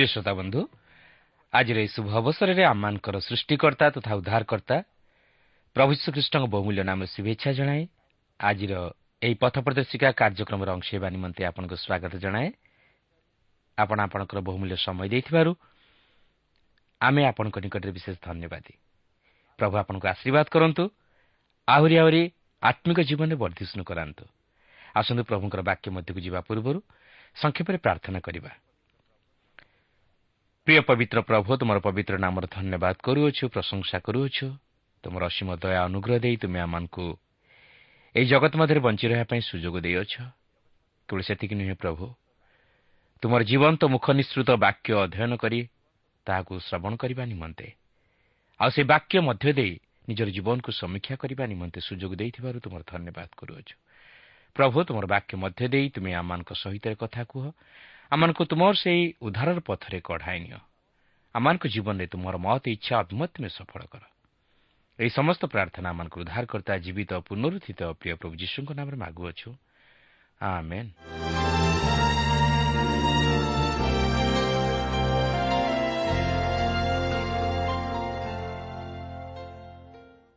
ପ୍ରିୟ ଶ୍ରୋତା ବନ୍ଧୁ ଆଜିର ଏହି ଶୁଭ ଅବସରରେ ଆମମାନଙ୍କର ସୃଷ୍ଟିକର୍ତ୍ତା ତଥା ଉଦ୍ଧାରକର୍ତ୍ତା ପ୍ରଭୁ ଶ୍ରୀକୃଷ୍ଣଙ୍କ ବହୁମୂଲ୍ୟ ନାମରେ ଶୁଭେଚ୍ଛା ଜଣାଏ। ଆଜିର ଏହି ପଥ ପ୍ରଦର୍ଶିକା କାର୍ଯ୍ୟକ୍ରମର ଅଂଶ ହେବା ନିମନ୍ତେ ଆପଣଙ୍କୁ ସ୍ୱାଗତ ଜଣାଏ। ଆପଣ ଆପଣଙ୍କର ବହୁମୂଲ୍ୟ ସମୟ ଦେଇଥିବାରୁ ଆମେ ଆପଣଙ୍କ ନିକଟରେ ବିଶେଷ ଧନ୍ୟବାଦୀ। ପ୍ରଭୁ ଆପଣଙ୍କୁ ଆଶୀର୍ବାଦ କରନ୍ତୁ। ଆହୁରି ଆହୁରି ଆତ୍ମିକ ଜୀବନରେ ବର୍ଦ୍ଧିଷ୍ଣୁ କରାନ୍ତୁ। ଆସନ୍ତୁ ପ୍ରଭୁଙ୍କର ବାକ୍ୟ ମଧ୍ୟକୁ ଯିବା ପୂର୍ବରୁ ସଂକ୍ଷେପରେ ପ୍ରାର୍ଥନା କରିବା। ପ୍ରିୟ ପବିତ୍ର ପ୍ରଭୁ ତୁମର ପବିତ୍ର ନାମର ଧନ୍ୟବାଦ କରୁଅଛୁ ପ୍ରଶଂସା କରୁଅଛୁ ତୁମର ଅସୀମ ଦୟା ଅନୁଗ୍ରହ ଦେଇ ତୁମେ ଆମମାନଙ୍କୁ ଏହି ଜଗତ ମଧ୍ୟରେ ବଞ୍ଚି ରହିବା ପାଇଁ ସୁଯୋଗ ଦେଇଅଛ କେବଳ ସେତିକି ନୁହେଁ ପ୍ରଭୁ ତୁମର ଜୀବନ୍ତ ମୁଖ ନିଃସୃତ ବାକ୍ୟ ଅଧ୍ୟୟନ କରି ତାହାକୁ ଶ୍ରବଣ କରିବା ନିମନ୍ତେ ଆଉ ସେ ବାକ୍ୟ ମଧ୍ୟ ଦେଇ ନିଜର ଜୀବନକୁ ସମୀକ୍ଷା କରିବା ନିମନ୍ତେ ସୁଯୋଗ ଦେଇଥିବାରୁ ତୁମର ଧନ୍ୟବାଦ କରୁଅଛୁ ପ୍ରଭୁ ତୁମର ବାକ୍ୟ ମଧ୍ୟ ଦେଇ ତୁମେ ଆମମାନଙ୍କ ସହିତ କଥା କୁହ। ଆମମାନଙ୍କୁ ତୁମର ସେହି ଉଦ୍ଧାରର ପଥରେ କଢ଼ାଇ ନିଅ। ଆମମାନଙ୍କ ଜୀବନରେ ତୁମର ମହତ ଇଚ୍ଛା ଅଭିମତ ତୁମେ ସଫଳ କର। ଏହି ସମସ୍ତ ପ୍ରାର୍ଥନା ଆମମାନଙ୍କୁ ଉଦ୍ଧାରକର୍ତ୍ତା ଜୀବିତ ପୁନରୁଦ୍ଧିତ ପ୍ରିୟ ପ୍ରଭୁ ଯୀଶୁଙ୍କ ନାମରେ ମାଗୁଅଛୁ। ଆମେନ୍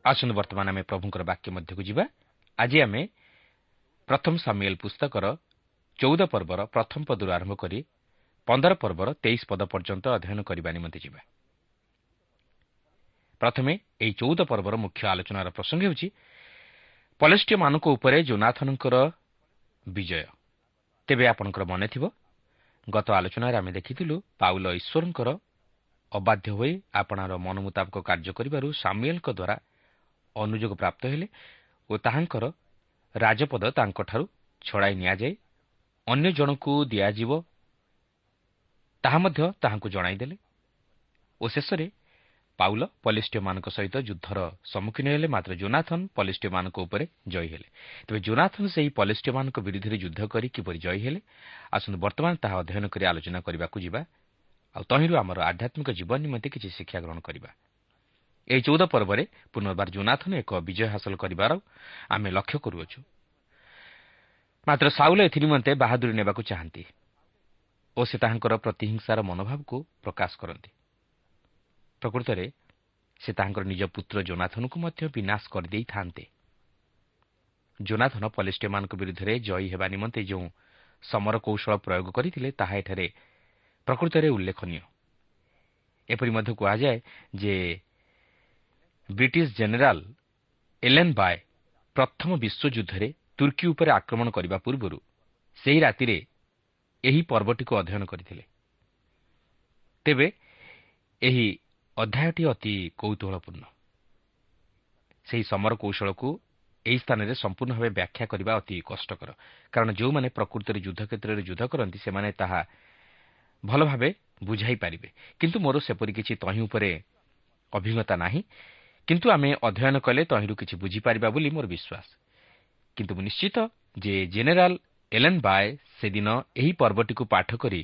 ଆସନ୍ତୁ ବର୍ତ୍ତମାନ ଆମେ ପ୍ରଭୁଙ୍କର ବାକ୍ୟ ମଧ୍ୟକୁ ଯିବା। ଆଜି ଆମେ ପ୍ରଥମ ସାମିଏଲ ପୁସ୍ତକର ଚଉଦ ପର୍ବର ପ୍ରଥମ ପଦରୁ ଆରମ୍ଭ କରି ପନ୍ଦର ପର୍ବର ତେଇଶ ପଦ ପର୍ଯ୍ୟନ୍ତ ଅଧ୍ୟୟନ କରିବା ନିମନ୍ତେ ଯିବା। ପ୍ରଥମେ ଏହି ଚଉଦ ପର୍ବର ମୁଖ୍ୟ ଆଲୋଚନାର ପ୍ରସଙ୍ଗ ହେଉଛି ପଲେଷ୍ଟିୟମାନଙ୍କ ଉପରେ ଜୋନାଥନଙ୍କର ବିଜୟ। ତେବେ ଆପଣଙ୍କର ମନେଥିବ ଗତ ଆଲୋଚନାରେ ଆମେ ଦେଖିଥିଲୁ ପାଉଲ ଈଶ୍ୱରଙ୍କର ଅବାଧ୍ୟ ହୋଇ ଆପଣାର ମନ ମୁତାବକ କାର୍ଯ୍ୟ କରିବାରୁ ସାମୁଏଲଙ୍କ ଦ୍ୱାରା ଅନୁଯୋଗ ପ୍ରାପ୍ତ ହେଲେ ଓ ତାହାଙ୍କର ରାଜପଦ ତାଙ୍କଠାରୁ ଛଡ଼ାଇ ନିଆଯାଇ ଅନ୍ୟ ଜଣକୁ ଦିଆଯିବ ତାହା ମଧ୍ୟ ତାହାଙ୍କୁ ଜଣାଇଦେଲେ। ଓ ଶେଷରେ ପାଉଲ ପଲିଷ୍ଟିୟମାନଙ୍କ ସହିତ ଯୁଦ୍ଧର ସମ୍ମୁଖୀନ ହେଲେ ମାତ୍ର ଜୋନାଥନ ପଲିଷ୍ଟିୟମାନଙ୍କ ଉପରେ ଜୟୀ ହେଲେ। ତେବେ ଜୋନାଥନ ସେହି ପଲିଷ୍ଟିୟମାନଙ୍କ ବିରୁଦ୍ଧରେ ଯୁଦ୍ଧ କରି କିପରି ଜୟୀ ହେଲେ ଆସନ୍ତୁ ବର୍ତ୍ତମାନ ତାହା ଅଧ୍ୟୟନ କରି ଆଲୋଚନା କରିବାକୁ ଯିବା। ଆଉ ତହିଁରୁ ଆମର ଆଧ୍ୟାତ୍ମିକ ଜୀବନ ନିମନ୍ତେ କିଛି ଶିକ୍ଷା ଗ୍ରହଣ କରିବା। ଏହି ଚଉଦ ପର୍ବରେ ପୁନର୍ବାର ଜୋନାଥନ ଏକ ବିଜୟ ହାସଲ କରିବାର ଆମେ ଲକ୍ଷ୍ୟ କରୁଅଛୁ। ମାତ୍ର ସାଉଲ ଏଥିନିମନ୍ତେ ବାହାଦୁରୀ ନେବାକୁ ଚାହାନ୍ତି ଓ ସେ ତାହାଙ୍କର ପ୍ରତିହିଂସାର ମନୋଭାବକୁ ପ୍ରକାଶ କରନ୍ତି। ପ୍ରକୃତରେ ସେ ତାହାଙ୍କର ନିଜ ପୁତ୍ର ଜୋନାଥନକୁ ମଧ୍ୟ ବିନାଶ କରିଦେଇଥାନ୍ତେ। ଜୋନାଥନ ପଲିଷ୍ଟିୟମାନଙ୍କ ବିରୁଦ୍ଧରେ ଜୟୀ ହେବା ନିମନ୍ତେ ଯେଉଁ ସମର କୌଶଳ ପ୍ରୟୋଗ କରିଥିଲେ ତାହା ଏଠାରେ ପ୍ରକୃତରେ ଉଲ୍ଲେଖନୀୟ। ଏପରି ମଧ୍ୟ କୁହାଯାଏ ଯେ ବ୍ରିଟିଶ ଜେନେରାଲ ଏଲେନ୍ ବାୟ ପ୍ରଥମ ବିଶ୍ୱଯୁଦ୍ଧରେ ତୁର୍କୀ ଉପରେ ଆକ୍ରମଣ କରିବା ପୂର୍ବରୁ ସେହି ରାତିରେ ଏହି ପର୍ବଟିକୁ ଅଧ୍ୟୟନ କରିଥିଲେ। ତେବେ ଏହି ଅଧ୍ୟାୟଟି ଅତି କୌତୁହଳପୂର୍ଣ୍ଣ। ସେହି ସମର କୌଶଳକୁ ଏହି ସ୍ଥାନରେ ସମ୍ପୂର୍ଣ୍ଣ ଭାବେ ବ୍ୟାଖ୍ୟା କରିବା ଅତି କଷ୍ଟକର। କାରଣ ଯେଉଁମାନେ ପ୍ରକୃତରେ ଯୁଦ୍ଧ କ୍ଷେତ୍ରରେ ଯୁଦ୍ଧ କରନ୍ତି ସେମାନେ ତାହା ଭଲ ଭାବେ ବୁଝାଇ ପାରିବେ। କିନ୍ତୁ ମୋର ସେପରି କିଛି ତହିଁ ଉପରେ ଅଭିଜ୍ଞତା ନାହିଁ। କିନ୍ତୁ ଆମେ ଅଧ୍ୟୟନ କଲେ ତହିଁରୁ କିଛି ବୁଝିପାରିବା ବୋଲି ମୋର ବିଶ୍ୱାସ। କିନ୍ତୁ ମୁଁ ନିଶ୍ଚିତ ଯେ ଜେନେରାଲ ଏଲେନ୍ ବାୟ ସେଦିନ ଏହି ପର୍ବଟିକୁ ପାଠ କରି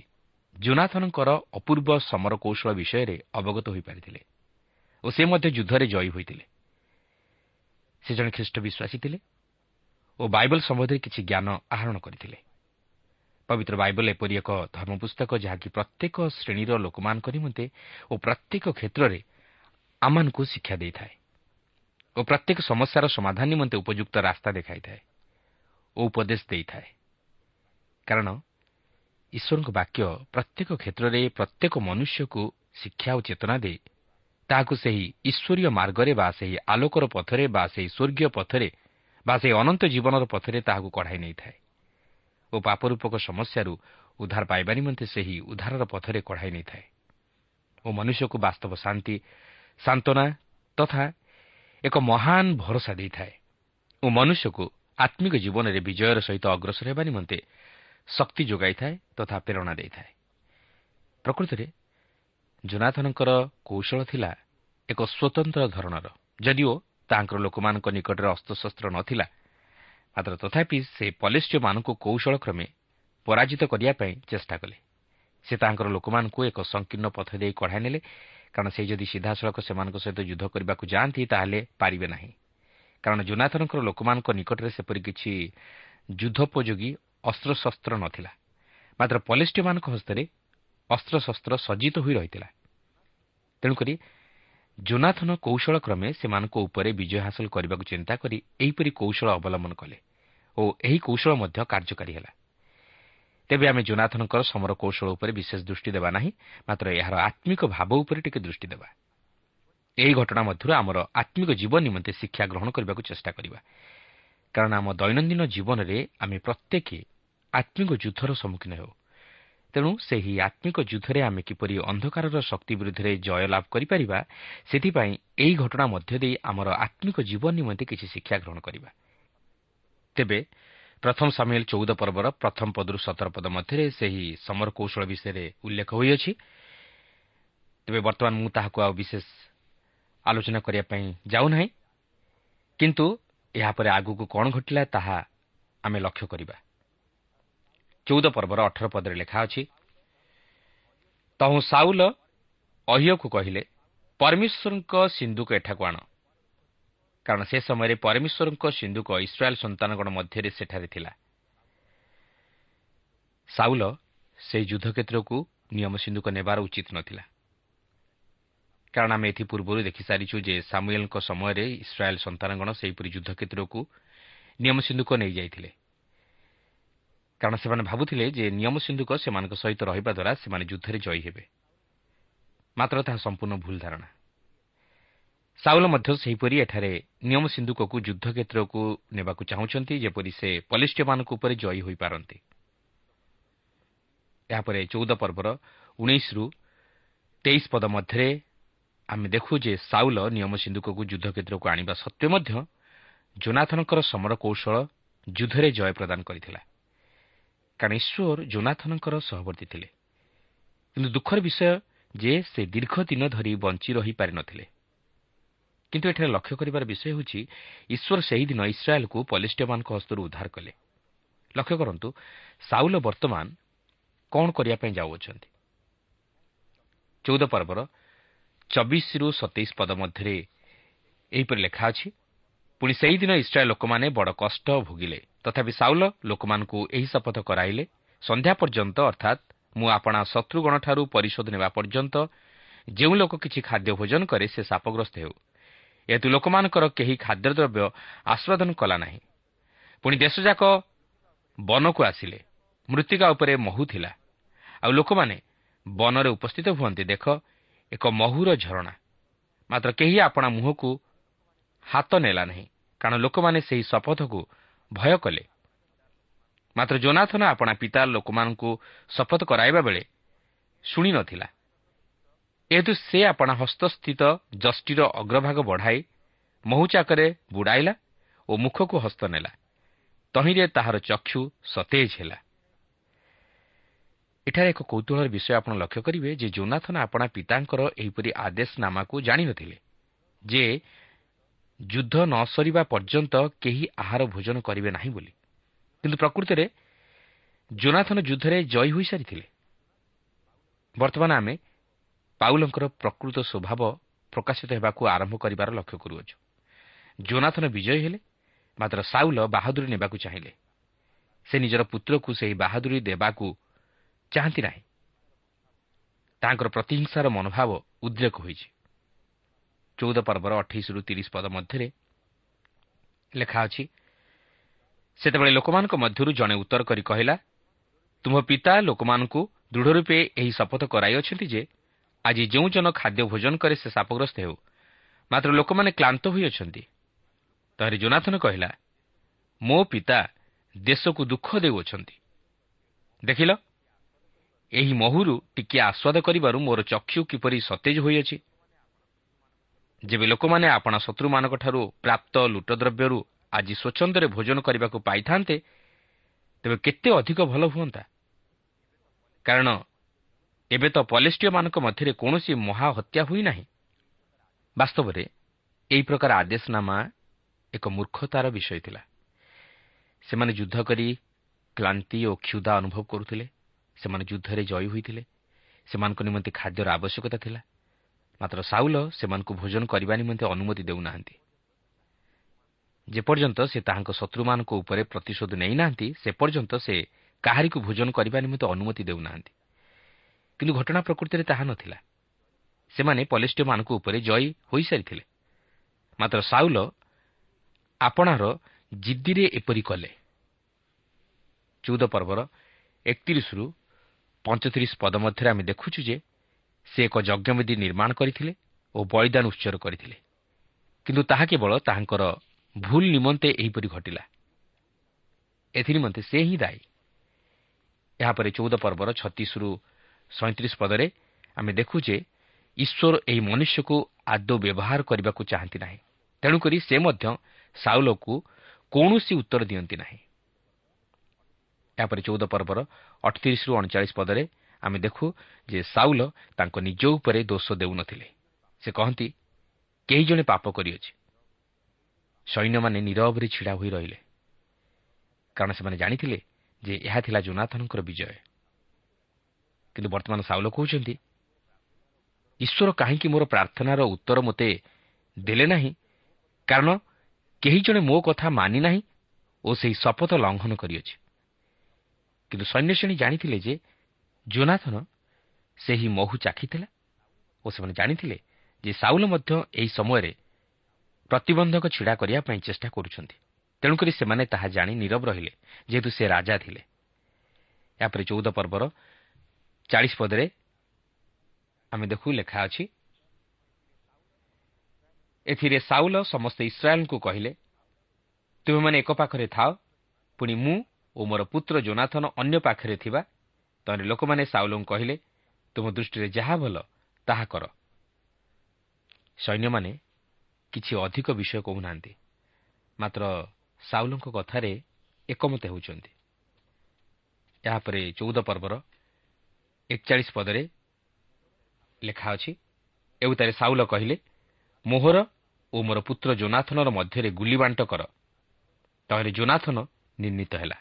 ଜୋନାଥନଙ୍କର ଅପୂର୍ବ ସମର କୌଶଳ ବିଷୟରେ ଅବଗତ ହୋଇପାରିଥିଲେ ଓ ସେ ମଧ୍ୟ ଯୁଦ୍ଧରେ ଜୟୀ ହୋଇଥିଲେ। ସେ ଜଣେ ଖ୍ରୀଷ୍ଟ ବିଶ୍ୱାସୀ ଥିଲେ ଓ ବାଇବଲ ସମ୍ବନ୍ଧରେ କିଛି ଜ୍ଞାନ ଆହରଣ କରିଥିଲେ। ପବିତ୍ର ବାଇବଲ ଏପରି ଏକ ଧର୍ମପୁସ୍ତକ ଯାହାକି ପ୍ରତ୍ୟେକ ଶ୍ରେଣୀର ଲୋକମାନଙ୍କ ନିମନ୍ତେ ଓ ପ୍ରତ୍ୟେକ କ୍ଷେତ୍ରରେ ଆମମାନଙ୍କୁ ଶିକ୍ଷା ଦେଇଥାଏ। ଓ ପ୍ରତ୍ୟେକ ସମସ୍ୟାର ସମାଧାନ ନିମନ୍ତେ ଉପଯୁକ୍ତ ରାସ୍ତା ଦେଖାଇଥାଏ ଓ ଉପଦେଶ ଦେଇଥାଏ। କାରଣ ଈଶ୍ୱରଙ୍କ ବାକ୍ୟ ପ୍ରତ୍ୟେକ କ୍ଷେତ୍ରରେ ପ୍ରତ୍ୟେକ ମନୁଷ୍ୟକୁ ଶିକ୍ଷା ଓ ଚେତନା ଦେଇ ତାହାକୁ ସେହି ଈଶ୍ୱରୀୟ ମାର୍ଗରେ ବା ସେହି ଆଲୋକର ପଥରେ ବା ସେହି ସ୍ୱର୍ଗୀୟ ପଥରେ ବା ସେହି ଅନନ୍ତ ଜୀବନର ପଥରେ ତାହାକୁ କଢ଼ାଇ ନେଇଥାଏ ଓ ପାପରୂପକ ସମସ୍ୟାରୁ ଉଦ୍ଧାର ପାଇବା ନିମନ୍ତେ ସେହି ଉଦ୍ଧାରର ପଥରେ କଢ଼ାଇ ନେଇଥାଏ ଓ ମନୁଷ୍ୟକୁ ବାସ୍ତବ ଶାନ୍ତି ସାନ୍ତ୍ୱନା ତଥା ଏକ ମହାନ ଭରସା ଦେଇଥାଏ ଓ ମନୁଷ୍ୟକୁ ଆତ୍ମିକ ଜୀବନରେ ବିଜୟର ସହିତ ଅଗ୍ରସର ହେବା ନିମନ୍ତେ ଶକ୍ତି ଯୋଗାଇଥାଏ ତଥା ପ୍ରେରଣା ଦେଇଥାଏ। ପ୍ରକୃତରେ ଜୋନାଥନଙ୍କର କୌଶଳ ଥିଲା ଏକ ସ୍ୱତନ୍ତ୍ର ଧରଣର। ଯଦିଓ ତାଙ୍କର ଲୋକମାନଙ୍କ ନିକଟରେ ଅସ୍ତ୍ରଶସ୍ତ୍ର ନଥିଲା ମାତ୍ର ତଥାପି ସେ ପଲିଷ୍ୟମାନଙ୍କୁ କୌଶଳ କ୍ରମେ ପରାଜିତ କରିବା ପାଇଁ ଚେଷ୍ଟା କଲେ। ସେ ତାଙ୍କର ଲୋକମାନଙ୍କୁ ଏକ ସଂକୀର୍ଣ୍ଣ ପଥ ଦେଇ କଢ଼ାଇ ନେଲେ କାରଣ ସେ ଯଦି ସିଧାସଳଖ ସେମାନଙ୍କ ସହିତ ଯୁଦ୍ଧ କରିବାକୁ ଯାଆନ୍ତି ତାହେଲେ ପାରିବେ ନାହିଁ। କାରଣ ଜୋନାଥନଙ୍କର ଲୋକମାନଙ୍କ ନିକଟରେ ସେପରି କିଛି ଯୁଦ୍ଧୋପଯୋଗୀ ଅସ୍ତ୍ରଶସ୍ତ୍ର ନଥିଲା। ମାତ୍ର ପଲିଷ୍ଟିମାନଙ୍କ ହସ୍ତରେ ଅସ୍ତ୍ରଶସ୍ତ୍ର ସଜ୍ଜିତ ହୋଇ ରହିଥିଲା। ତେଣୁକରି ଜୋନାଥନ କୌଶଳ କ୍ରମେ ସେମାନଙ୍କ ଉପରେ ବିଜୟ ହାସଲ କରିବାକୁ ଚିନ୍ତା କରି ଏହିପରି କୌଶଳ ଅବଲମ୍ବନ କଲେ ଓ ଏହି କୌଶଳ ମଧ୍ୟ କାର୍ଯ୍ୟକାରୀ ହେଲା। ତେବେ ଆମେ ଜୋନାଥନଙ୍କର ସମର କୌଶଳ ଉପରେ ବିଶେଷ ଦୃଷ୍ଟି ଦେବା ନାହିଁ ମାତ୍ର ଏହାର ଆତ୍ମିକ ଭାବ ଉପରେ ଟିକେ ଦୃଷ୍ଟି ଦେବା। ଏହି ଘଟଣା ମଧ୍ୟରୁ ଆମର ଆତ୍ମିକ ଜୀବନ ନିମନ୍ତେ ଶିକ୍ଷା ଗ୍ରହଣ କରିବାକୁ ଚେଷ୍ଟା କରିବା। କାରଣ ଆମ ଦୈନନ୍ଦିନ ଜୀବନରେ ଆମେ ପ୍ରତ୍ୟେକ ଆତ୍ମିକ ଯୁଦ୍ଧର ସମ୍ମୁଖୀନ ହେଉ। ତେଣୁ ସେହି ଆତ୍ମିକ ଯୁଦ୍ଧରେ ଆମେ କିପରି ଅନ୍ଧକାରର ଶକ୍ତି ବିରୁଦ୍ଧରେ ଜୟଲାଭ କରିପାରିବା ସେଥିପାଇଁ ଏହି ଘଟଣା ମଧ୍ୟ ଦେଇ ଆମର ଆତ୍ମିକ ଜୀବନ ନିମନ୍ତେ କିଛି ଶିକ୍ଷା ଗ୍ରହଣ କରିବା। ତେବେ ପ୍ରଥମ ସାମିଲ ଚଉଦ ପର୍ବର ପ୍ରଥମ ପଦରୁ ସତର ପଦ ମଧ୍ୟରେ ସେହି ସମର କୌଶଳ ବିଷୟରେ ଉଲ୍ଲେଖ ହୋଇଅଛି। ତେବେ ବର୍ତ୍ତମାନ ମୁଁ ତାହାକୁ ଆଉ ବିଶେଷ ଆଲୋଚନା କରିବା ପାଇଁ ଯାଉନାହିଁ। କିନ୍ତୁ ଏହାପରେ ଆଗକୁ କ'ଣ ଘଟିଲା ତାହା ଆମେ ଲକ୍ଷ୍ୟ କରିବା। ଚଉଦ ପର୍ବର ଅଠର ପଦରେ ଲେଖା ଅଛି ତହୁଁ ସାଉଲ ଅହିୟକୁ କହିଲେ ପରମେଶ୍ୱରଙ୍କ ସିନ୍ଧୁକ ଏଠାକୁ ଆଣ। କାରଣ ସେ ସମୟରେ ପରମେଶ୍ୱରଙ୍କ ସିନ୍ଧୁକ ଇସ୍ରାଏଲ୍ ସନ୍ତାନଗଣ ମଧ୍ୟରେ ସେଠାରେ ଥିଲା। ସାଉଲ ସେହି ଯୁଦ୍ଧକ୍ଷେତ୍ରକୁ ନିୟମ ସିନ୍ଧୁକ ନେବାର ଉଚିତ ନଥିଲା। କାରଣ ଆମେ ଏଥି ପୂର୍ବରୁ ଦେଖିସାରିଛୁ ଯେ ସାମୁଏଲ୍ଙ୍କ ସମୟରେ ଇସ୍ରାଏଲ୍ ସନ୍ତାନଗଣ ସେହିପରି ଯୁଦ୍ଧକ୍ଷେତ୍ରକୁ ନିୟମ ସିନ୍ଧୁକ ନେଇଯାଇଥିଲେ। କାରଣ ସେମାନେ ଭାବୁଥିଲେ ଯେ ନିୟମ ସିନ୍ଧୁକ ସେମାନଙ୍କ ସହିତ ରହିବା ଦ୍ୱାରା ସେମାନେ ଯୁଦ୍ଧରେ ଜୟୀ ହେବେ। ମାତ୍ର ତାହା ସମ୍ପୂର୍ଣ୍ଣ ଭୁଲ ଧାରଣା। ସାଉଲ ମଧ୍ୟ ସେହିପରି ଏଠାରେ ନିୟମ ସିନ୍ଧୁକକୁ ଯୁଦ୍ଧକ୍ଷେତ୍ରକୁ ନେବାକୁ ଚାହୁଁଛନ୍ତି ଯେପରି ସେ ପଲିଷ୍ଟିୟମାନଙ୍କ ଉପରେ ଜୟୀ ହୋଇପାରନ୍ତି। ଏହାପରେ ଚଉଦ ପର୍ବର ଉଣେଇଶରୁ ତେଇଶ ପଦ ମଧ୍ୟରେ ଆମେ ଦେଖୁ ଯେ ସାଉଲ ନିୟମ ସିନ୍ଧୁକକୁ ଯୁଦ୍ଧକ୍ଷେତ୍ରକୁ ଆଣିବା ସତ୍ତ୍ୱେ ମଧ୍ୟ ଜୋନାଥନଙ୍କର ସମର କୌଶଳ ଯୁଦ୍ଧରେ ଜୟ ପ୍ରଦାନ କରିଥିଲା। କାରଣ ଈଶ୍ୱର ଜୋନାଥନଙ୍କର ସହବର୍ତ୍ତୀ ଥିଲେ। କିନ୍ତୁ ଦୁଃଖର ବିଷୟ ଯେ ସେ ଦୀର୍ଘ ଦିନ ଧରି ବଞ୍ଚି ରହିପାରିନଥିଲେ କିନ୍ତୁ ଏଠାରେ ଲକ୍ଷ୍ୟ କରିବାର ବିଷୟ ହେଉଛି ଈଶ୍ୱର ସେହିଦିନ ଇସ୍ରାଏଲ୍କୁ ପଲିଷ୍ଟିୟମାନଙ୍କ ହସ୍ତରୁ ଉଦ୍ଧାର କଲେ। ଲକ୍ଷ୍ୟ କରନ୍ତୁ ସାଉଲ ବର୍ତ୍ତମାନ କ'ଣ କରିବା ପାଇଁ ଯାଉଅଛନ୍ତି। ଚଉଦ ପର୍ବର ଚବିଶରୁ ସତେଇଶ ପଦ ମଧ୍ୟରେ ଏହିପରି ଲେଖା ଅଛି ପୁଣି ସେହିଦିନ ଇସ୍ରାଏଲ୍ ଲୋକମାନେ ବଡ଼ କଷ୍ଟ ଭୋଗିଲେ। ତଥାପି ସାଉଲ ଲୋକମାନଙ୍କୁ ଏହି ଶପଥ କରାଇଲେ ସନ୍ଧ୍ୟା ପର୍ଯ୍ୟନ୍ତ ଅର୍ଥାତ୍ ମୁଁ ଆପଣା ଶତ୍ରୁଗଣଠାରୁ ପରିଶୋଧ ନେବା ପର୍ଯ୍ୟନ୍ତ ଯେଉଁ ଲୋକ କିଛି ଖାଦ୍ୟ ଭୋଜନ କରେ ସେ ସାପଗ୍ରସ୍ତ ହେଉ। ଏହେତୁ ଲୋକମାନଙ୍କର କେହି ଖାଦ୍ୟଦ୍ରବ୍ୟ ଆସ୍ୱାଦନ କଲା ନାହିଁ। ପୁଣି ଦେଶଯାକ ବନକୁ ଆସିଲେ। ମୃତ୍ତିକା ଉପରେ ମହୁ ଥିଲା। ଆଉ ଲୋକମାନେ ବନରେ ଉପସ୍ଥିତ ହୁଅନ୍ତି। ଦେଖ ଏକ ମହୁର ଝରଣା। ମାତ୍ର କେହି ଆପଣା ମୁହଁକୁ ହାତ ନେଲା ନାହିଁ। କାରଣ ଲୋକମାନେ ସେହି ଶପଥକୁ ଭୟ କଲେ। ମାତ୍ର ଜୋନାଥନ ଆପଣା ପିତା ଲୋକମାନଙ୍କୁ ଶପଥ କରାଇବା ବେଳେ ଶୁଣିନଥିଲା ଏହେତୁ ସେ ଆପଣା ହସ୍ତସ୍ଥିତ ଜଷ୍ଟିର ଅଗ୍ରଭାଗ ବଢ଼ାଇ ମହୁଚାକରେ ବୁଡ଼ାଇଲା ଓ ମୁଖକୁ ହସ୍ତ ନେଲା। ତହିଁରେ ତାହାର ଚକ୍ଷୁ ସତେଜ ହେଲା। ଏଠାରେ ଏକ କୌତୁହଳର ବିଷୟ ଆପଣ ଲକ୍ଷ୍ୟ କରିବେ ଯେ ଜୋନାଥନ ଆପଣା ପିତାଙ୍କର ଏହିପରି ଆଦେଶନାମାକୁ ଜାଣିନଥିଲେ ଯେ ଯୁଦ୍ଧ ନ ସରିବା ପର୍ଯ୍ୟନ୍ତ କେହି ଆହାର ଭୋଜନ କରିବେ ନାହିଁ ବୋଲି। କିନ୍ତୁ ପ୍ରକୃତରେ ଜୋନାଥନ ଯୁଦ୍ଧରେ ଜୟୀ ହୋଇସାରିଥିଲେ ବର୍ତ୍ତମାନ ଆମେ ପାଉଲଙ୍କର ପ୍ରକୃତ ସ୍ୱଭାବ ପ୍ରକାଶିତ ହେବାକୁ ଆରମ୍ଭ କରିବାର ଲକ୍ଷ୍ୟ କରୁଅଛୁ। ଜୋନାଥନ ବିଜୟୀ ହେଲେ ମାତ୍ର ସାଉଲ ବାହାଦୁରୀ ନେବାକୁ ଚାହିଁଲେ। ସେ ନିଜର ପୁତ୍ରକୁ ସେହି ବାହାଦୁରୀ ଦେବାକୁ ଚାହାନ୍ତି ନାହିଁ। ତାଙ୍କର ପ୍ରତିହିଂସାର ମନୋଭାବ ଉଦ୍ରେକ ହୋଇଛି। ଚଉଦ ପର୍ବର ଅଠେଇଶରୁ ତିରିଶ ପଦ ମଧ୍ୟରେ ଲେଖା ଅଛି ସେତେବେଳେ ଲୋକମାନଙ୍କ ମଧ୍ୟରୁ ଜଣେ ଉତ୍ତର କରି କହିଲା ତୁମ ପିତା ଲୋକମାନଙ୍କୁ ଦୃଢ଼ ରୂପେ ଏହି ଶପଥ କରାଇଅଛନ୍ତି ଯେ ଆଜି ଯେଉଁ ଜନ ଖାଦ୍ୟ ଭୋଜନ କରେ ସେ ସାପଗ୍ରସ୍ତ ହେଉ ମାତ୍ର ଲୋକମାନେ କ୍ଲାନ୍ତ ହୋଇଅଛନ୍ତି। ତହିଁରେ ଜୋନାଥନ କହିଲା ମୋ ପିତା ଦେଶକୁ ଦୁଃଖ ଦେଉଅଛନ୍ତି। ଦେଖିଲ ଏହି ମହୁରୁ ଟିକିଏ ଆସ୍ୱାଦ କରିବାରୁ ମୋର ଚକ୍ଷୁ କିପରି ସତେଜ ହୋଇଅଛି। ଯେବେ ଲୋକମାନେ ଆପଣା ଶତ୍ରୁମାନଙ୍କଠାରୁ ପ୍ରାପ୍ତ ଲୁଟଦ୍ରବ୍ୟରୁ ଆଜି ସ୍ୱଚ୍ଛନ୍ଦରେ ଭୋଜନ କରିବାକୁ ପାଇଥାନ୍ତେ ତେବେ କେତେ ଅଧିକ ଭଲ ହୁଅନ୍ତା। କାରଣ ଏବେ ତ ପଲେଷ୍ଟିୟମାନଙ୍କ ମଧ୍ୟରେ କୌଣସି ମହାହତ୍ୟା ହୋଇନାହିଁ ବାସ୍ତବରେ ଏହି ପ୍ରକାର ଆଦେଶନାମା ଏକ ମୂର୍ଖତାର ବିଷୟ ଥିଲା। ସେମାନେ ଯୁଦ୍ଧ କରି କ୍ଲାନ୍ତି ଓ କ୍ଷୁଦା ଅନୁଭବ କରୁଥିଲେ। ସେମାନେ ଯୁଦ୍ଧରେ ଜୟୀ ହୋଇଥିଲେ। ସେମାନଙ୍କ ନିମନ୍ତେ ଖାଦ୍ୟର ଆବଶ୍ୟକତା ଥିଲା। ମାତ୍ର ସାଉଲ ସେମାନଙ୍କୁ ଭୋଜନ କରିବା ନିମନ୍ତେ ଅନୁମତି ଦେଉନାହାନ୍ତି। ଯେପର୍ଯ୍ୟନ୍ତ ସେ ତାହାଙ୍କ ଶତ୍ରୁମାନଙ୍କ ଉପରେ ପ୍ରତିଶୋଧ ନେଇନାହାନ୍ତି ସେ ପର୍ଯ୍ୟନ୍ତ ସେ କାହାରିକୁ ଭୋଜନ କରିବା ନିମନ୍ତେ ଅନୁମତି ଦେଉନାହାନ୍ତି। କିନ୍ତୁ ଘଟଣା ପ୍ରକୃତିରେ ତାହା ନଥିଲା। ସେମାନେ ପଲିଷ୍ଟିୟମାନଙ୍କ ଉପରେ ଜୟୀ ହୋଇସାରିଥିଲେ। ମାତ୍ର ସାଉଲ ଆପଣାର ଜିଦ୍ଦିରେ ଏପରି କଲେ। ଚଉଦ ପର୍ବର ଏକତିରିଶରୁ ପଞ୍ଚତିରିଶ ପଦ ମଧ୍ୟରେ ଆମେ ଦେଖୁଛୁ ଯେ ସେ ଏକ ଯଜ୍ଞବେଦୀ ନିର୍ମାଣ କରିଥିଲେ ଓ ବଳିଦାନ ଉତ୍ସର କରିଥିଲେ। କିନ୍ତୁ ତାହା କେବଳ ତାହାଙ୍କର ଭୁଲ ନିମନ୍ତେ ଏହିପରି ଘଟିଲା। ଏଥିନିମନ୍ତେ ସେ ହିଁ ଦାୟୀ। ଏହାପରେ ଚଉଦ ପର୍ବର ଛତିଶରୁ ସଇଁତିରିଶ ପଦରେ ଆମେ ଦେଖୁ ଯେ ଈଶ୍ୱର ଏହି ମନୁଷ୍ୟକୁ ଆଦୌ ବ୍ୟବହାର କରିବାକୁ ଚାହାନ୍ତି ନାହିଁ। ତେଣୁକରି ସେ ମଧ୍ୟ ସାଉଲକୁ କୌଣସି ଉତ୍ତର ଦିଅନ୍ତି ନାହିଁ। ଏହାପରେ ଚଉଦ ପର୍ବର ଅଠତିରିଶରୁ ଅଣଚାଳିଶ ପଦରେ ଆମେ ଦେଖୁ ଯେ ସାଉଲ ତାଙ୍କ ନିଜ ଉପରେ ଦୋଷ ଦେଉନଥିଲେ। ସେ କହନ୍ତି କେହି ଜଣେ ପାପ କରିଅଛି। ସୈନ୍ୟମାନେ ନିରବରେ ଛିଡ଼ା ହୋଇ ରହିଲେ। କାରଣ ସେମାନେ ଜାଣିଥିଲେ ଯେ ଏହା ଥିଲା ଜୋନାଥନଙ୍କର ବିଜୟ। କିନ୍ତୁ ବର୍ତ୍ତମାନ ସାଉଲ କହୁଛନ୍ତି ଈଶ୍ୱର କାହିଁକି ମୋର ପ୍ରାର୍ଥନାର ଉତ୍ତର ମୋତେ ଦେଲେ ନାହିଁ? କାରଣ କେହି ଜଣେ ମୋ କଥା ମାନି ନାହିଁ ଓ ସେହି ଶପଥ ଲଙ୍ଘନ କରିଅଛି। କିନ୍ତୁ ସୈନ୍ୟଶ୍ରେଣୀ ଜାଣିଥିଲେ ଯେ ଜୋନାଥନ ସେହି ମହୁ ଚାଖିଥିଲା ଓ ସେମାନେ ଜାଣିଥିଲେ ଯେ ସାଉଲ ମଧ୍ୟ ଏହି ସମୟରେ ପ୍ରତିବନ୍ଧକ ଛିଡ଼ା କରିବା ପାଇଁ ଚେଷ୍ଟା କରୁଛନ୍ତି। ତେଣୁକରି ସେମାନେ ତାହା ଜାଣି ନିରବ ରହିଲେ ଯେହେତୁ ସେ ରାଜା ଥିଲେ। ଏହାପରେ ଚଉଦ ପର୍ବର ଚାଳିଶ ପଦରେ ଆମେ ଦେଖୁ ଲେଖା ଅଛି। ଏଥିରେ ସାଉଲ ସମସ୍ତେ ଇସ୍ରାଏଲ୍ଙ୍କୁ କହିଲେ ତୁମେମାନେ ଏକ ପାଖରେ ଥାଅ ପୁଣି ମୁଁ ଓ ମୋର ପୁତ୍ର ଜୋନାଥନ ଅନ୍ୟ ପାଖରେ ଥିବା ତମେ ଲୋକମାନେ ସାଉଲଙ୍କୁ କହିଲେ ତୁମ ଦୃଷ୍ଟିରେ ଯାହା ଭଲ ତାହା କର। ସୈନ୍ୟମାନେ କିଛି ଅଧିକ ବିଷୟ କହୁନାହାନ୍ତି ମାତ୍ର ସାଉଲଙ୍କ କଥାରେ ଏକମତ ହେଉଛନ୍ତି। ଏହାପରେ ଚଉଦ ପର୍ବର ଏକଚାଳିଶ ପଦରେ ଲେଖା ଅଛି। ଏଉତାରେ ସାଉଲ କହିଲେ ମୋହର ଓ ମୋର ପୁତ୍ର ଜୋନାଥନର ମଧ୍ୟରେ ଗୁଲିବାଣ୍ଟ କର। ତାହେଲେ ଜୋନାଥନ ନିର୍ଣ୍ଣିତ ହେଲା।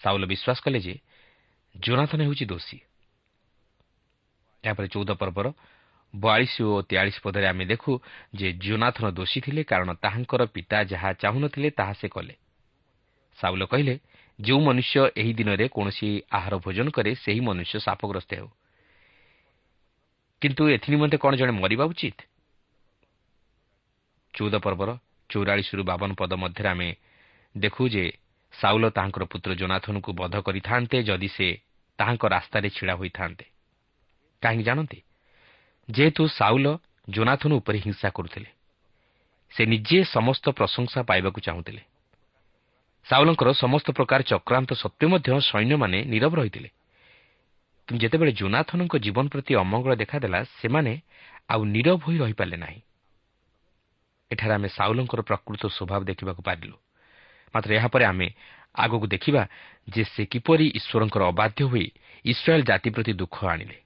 ସାଉଲ ବିଶ୍ୱାସ କଲେ ଯେ ଜୋନାଥନ ହେଉଛି ଦୋଷୀ। ଏହାପରେ ଚଉଦ ପର୍ବର ବୟାଳିଶ ଓ ତେୟାଳିଶ ପଦରେ ଆମେ ଦେଖୁ ଯେ ଜୋନାଥନ ଦୋଷୀ ଥିଲେ କାରଣ ତାହାଙ୍କର ପିତା ଯାହା ଚାହୁଁନଥିଲେ ତାହା ସେ କଲେ। ସାଉଲ କହିଲେ ଯେଉଁ ମନୁଷ୍ୟ ଏହି ଦିନରେ କୌଣସି ଆହାର ଭୋଜନ କରେ ସେହି ମନୁଷ୍ୟ ସାପଗ୍ରସ୍ତ ହେଉ। କିନ୍ତୁ ଏଥିନିମନ୍ତେ କ'ଣ ଜଣେ ମରିବା ଉଚିତ? ଚଉଦ ପର୍ବର ଚଉରାଳିଶରୁ ବାବନ ପଦ ମଧ୍ୟରେ ଆମେ ଦେଖୁ ଯେ ସାଉଲ ତାହାଙ୍କର ପୁତ୍ର ଜୋନାଥନକୁ ବଧ କରିଥାନ୍ତେ ଯଦି ସେ ତାହାଙ୍କ ରାସ୍ତାରେ ଛିଡ଼ା ହୋଇଥାନ୍ତେ। କାହିଁକି ଜାଣନ୍ତି? ଯେହେତୁ ସାଉଲ ଜୋନାଥନ ଉପରେ ହିଂସା କରୁଥିଲେ ସେ ନିଜେ ସମସ୍ତ ପ୍ରଶଂସା ପାଇବାକୁ ଚାହୁଁଥିଲେ। ସାଉଲଙ୍କର ସମସ୍ତ ପ୍ରକାର ଚକ୍ରାନ୍ତ ସତ୍ତ୍ୱେ ମଧ୍ୟ ସୈନ୍ୟମାନେ ନିରବ ରହିଥିଲେ। କିନ୍ତୁ ଯେତେବେଳେ ଜୋନାଥନଙ୍କ ଜୀବନ ପ୍ରତି ଅମଙ୍ଗଳ ଦେଖାଦେଲା ସେମାନେ ଆଉ ନିରବ ହୋଇ ରହିପାରିଲେ ନାହିଁ। ଏଠାରେ ଆମେ ସାଉଲଙ୍କର ପ୍ରକୃତ ସ୍ୱଭାବ ଦେଖିବାକୁ ପାରିଲୁ। ମାତ୍ର ଏହାପରେ ଆମେ ଆଗକୁ ଦେଖିବା ଯେ ସେ କିପରି ଈଶ୍ୱରଙ୍କର ଅବାଧ୍ୟ ହୋଇ ଇସ୍ରାଏଲ୍ ଜାତି ପ୍ରତି ଦୁଃଖ ଆଣିଲେ।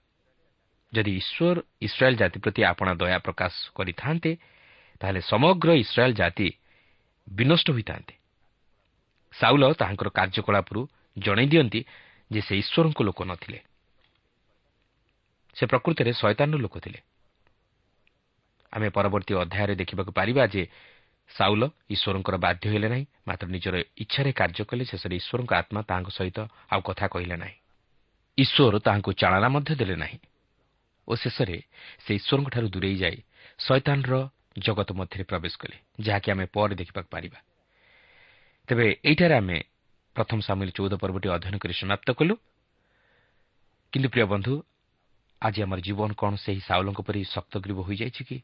ଯଦି ଈଶ୍ୱର ଇସ୍ରାଏଲ୍ ଜାତି ପ୍ରତି ଆପଣା ଦୟା ପ୍ରକାଶ କରିଥାନ୍ତେ ତାହେଲେ ସମଗ୍ର ଇସ୍ରାଏଲ୍ ଜାତି ବିନଷ୍ଟ ହୋଇଥାନ୍ତେ। ସାଉଲ ତାହାଙ୍କର କାର୍ଯ୍ୟକଳାପରୁ ଜଣାଇ ଦିଅନ୍ତି ଯେ ସେ ଈଶ୍ୱରଙ୍କ ଲୋକ ନଥିଲେ। ସେ ପ୍ରକୃତରେ ଶୟତାନର ଲୋକ ଥିଲେ। ଆମେ ପରବର୍ତ୍ତୀ ଅଧ୍ୟାୟରେ ଦେଖିବାକୁ ପାରିବା ଯେ ସାଉଲ ଈଶ୍ୱରଙ୍କର ବାଧ୍ୟ ହେଲେ ନାହିଁ ମାତ୍ର ନିଜର ଇଚ୍ଛାରେ କାର୍ଯ୍ୟ କଲେ ଶେଷରେ ଈଶ୍ୱରଙ୍କ ଆତ୍ମା ତାହାଙ୍କ ସହିତ ଆଉ କଥା କହିଲେ ନାହିଁ। ଈଶ୍ୱର ତାହାଙ୍କୁ ଚାଳନା ମଧ୍ୟ ଦେଲେ ନାହିଁ ଓ ଶେଷରେ ସେ ଈଶ୍ୱରଙ୍କଠାରୁ ଦୂରେଇ ଯାଇ ଶୈତାନର ଜଗତ ମଧ୍ୟରେ ପ୍ରବେଶ କଲେ ଯାହାକି ଆମେ ପରେ ଦେଖିବାକୁ ପାରିବା। ତେବେ ଏଇଠାରେ ଆମେ ପ୍ରଥମ ସାମିଲ ଚଉଦ ପର୍ବଟି ଅଧ୍ୟୟନ କରି ସମାପ୍ତ କଲୁ। କିନ୍ତୁ ପ୍ରିୟ ବନ୍ଧୁ ଆଜି ଆମର ଜୀବନ କ'ଣ ସେହି ସାଉଲଙ୍କ ପରି ଶକ୍ତଗ୍ରୀବ ହୋଇଯାଇଛି କି?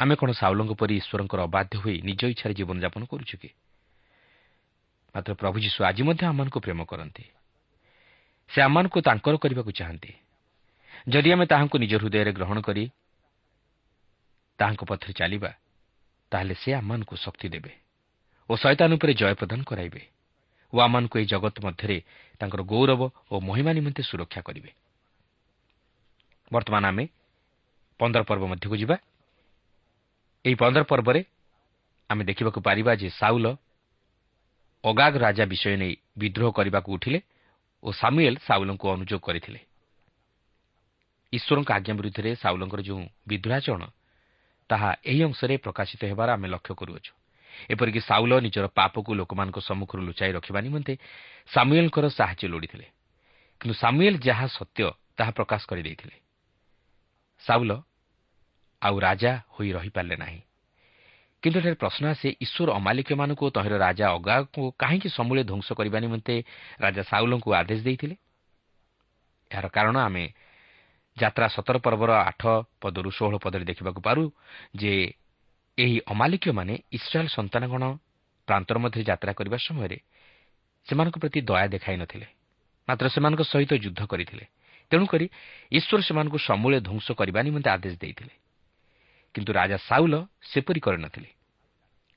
ଆମେ କ'ଣ ସାଉଲଙ୍କ ପରି ଈଶ୍ୱରଙ୍କର ଅବାଧ୍ୟ ହୋଇ ନିଜ ଇଚ୍ଛାରେ ଜୀବନଯାପନ କରୁଛୁ କି? ମାତ୍ର ପ୍ରଭୁ ଯୀଶୁ ଆଜି ମଧ୍ୟ ଆମମାନଙ୍କୁ ପ୍ରେମ କରନ୍ତି। ସେ ଆମମାନଙ୍କୁ ତାଙ୍କର କରିବାକୁ ଚାହାନ୍ତି। ଯଦି ଆମେ ତାହାଙ୍କୁ ନିଜ ହୃଦୟରେ ଗ୍ରହଣ କରି ତାହାଙ୍କ ପଥରେ ଚାଲିବା ତାହେଲେ ସେ ଆମମାନଙ୍କୁ ଶକ୍ତି ଦେବେ। ଓ ଶୈତାନ ଉପରେ ଜୟ ପ୍ରଦାନ କରାଇବେ। ଓ ଆମମାନଙ୍କୁ ଏହି ଜଗତ ମଧ୍ୟରେ ତାଙ୍କର ଗୌରବ ଓ ମହିମା ନିମନ୍ତେ ସୁରକ୍ଷା କରିବେ। ବର୍ତ୍ତମାନ ଆମେ ପନ୍ଦର ପର୍ବ ମଧ୍ୟକୁ ଯିବା। ଏହି ପନ୍ଦର ପର୍ବରେ ଆମେ ଦେଖିବାକୁ ପାରିବା ଯେ ସାଉଲ ଅଗାଗ ରାଜା ବିଷୟ ନେଇ ବିଦ୍ରୋହ କରିବାକୁ ଉଠିଲେ ଓ ସାମୁଏଲ ସାଉଲଙ୍କୁ ଅନୁଯୋଗ କରିଥିଲେ। ଈଶ୍ୱରଙ୍କ ଆଜ୍ଞା ବିରୁଦ୍ଧରେ ସାଉଲଙ୍କର ଯେଉଁ ବିଦ୍ରୋହାଚରଣ ତାହା ଏହି ଅଂଶରେ ପ୍ରକାଶିତ ହେବାର ଆମେ ଲକ୍ଷ୍ୟ କରୁଅଛୁ। ଏପରିକି ସାଉଲ ନିଜର ପାପକୁ ଲୋକମାନଙ୍କ ସମ୍ମୁଖରୁ ଲୁଚାଇ ରଖିବା ନିମନ୍ତେ ସାମୁଏଲଙ୍କର ସାହାଯ୍ୟ ଲୋଡ଼ିଥିଲେ। କିନ୍ତୁ ସାମୁଏଲ ଯାହା ସତ୍ୟ ତାହା ପ୍ରକାଶ କରିଦେଇଥିଲେ। ସାଉଲ ଆଉ ରାଜା ହୋଇ ରହିପାରିଲେ ନାହିଁ। କିନ୍ତୁ ଏଠାରେ ପ୍ରଶ୍ନ ଆସେ ଈଶ୍ୱର ଅମାଲିକମାନଙ୍କୁ ତହିଁର ରାଜା ଅଗାକୁ କାହିଁକି ସମୂଳେ ଧ୍ୱଂସ କରିବା ନିମନ୍ତେ ରାଜା ସାଉଲଙ୍କୁ ଆଦେଶ ଦେଇଥିଲେ? ଏହାର କାରଣ ଆମେ ଯାତ୍ରା ସତର ପର୍ବର ଆଠ ପଦରୁ ଷୋହଳ ପଦରେ ଦେଖିବାକୁ ପାରୁ ଯେ ଏହି ଅମାଲିକୀୟମାନେ ଇସ୍ରାଏଲ୍ ସନ୍ତାନଗଣ ପ୍ରାନ୍ତର ମଧ୍ୟରେ ଯାତ୍ରା କରିବା ସମୟରେ ସେମାନଙ୍କ ପ୍ରତି ଦୟା ଦେଖାଇ ନଥିଲେ ମାତ୍ର ସେମାନଙ୍କ ସହିତ ଯୁଦ୍ଧ କରିଥିଲେ। ତେଣୁକରି ଈଶ୍ୱର ସେମାନଙ୍କୁ ସମୂଳେ ଧ୍ୱଂସ କରିବା ନିମନ୍ତେ ଆଦେଶ ଦେଇଥିଲେ। କିନ୍ତୁ ରାଜା ସାଉଲ ସେପରି କରିନଥିଲେ।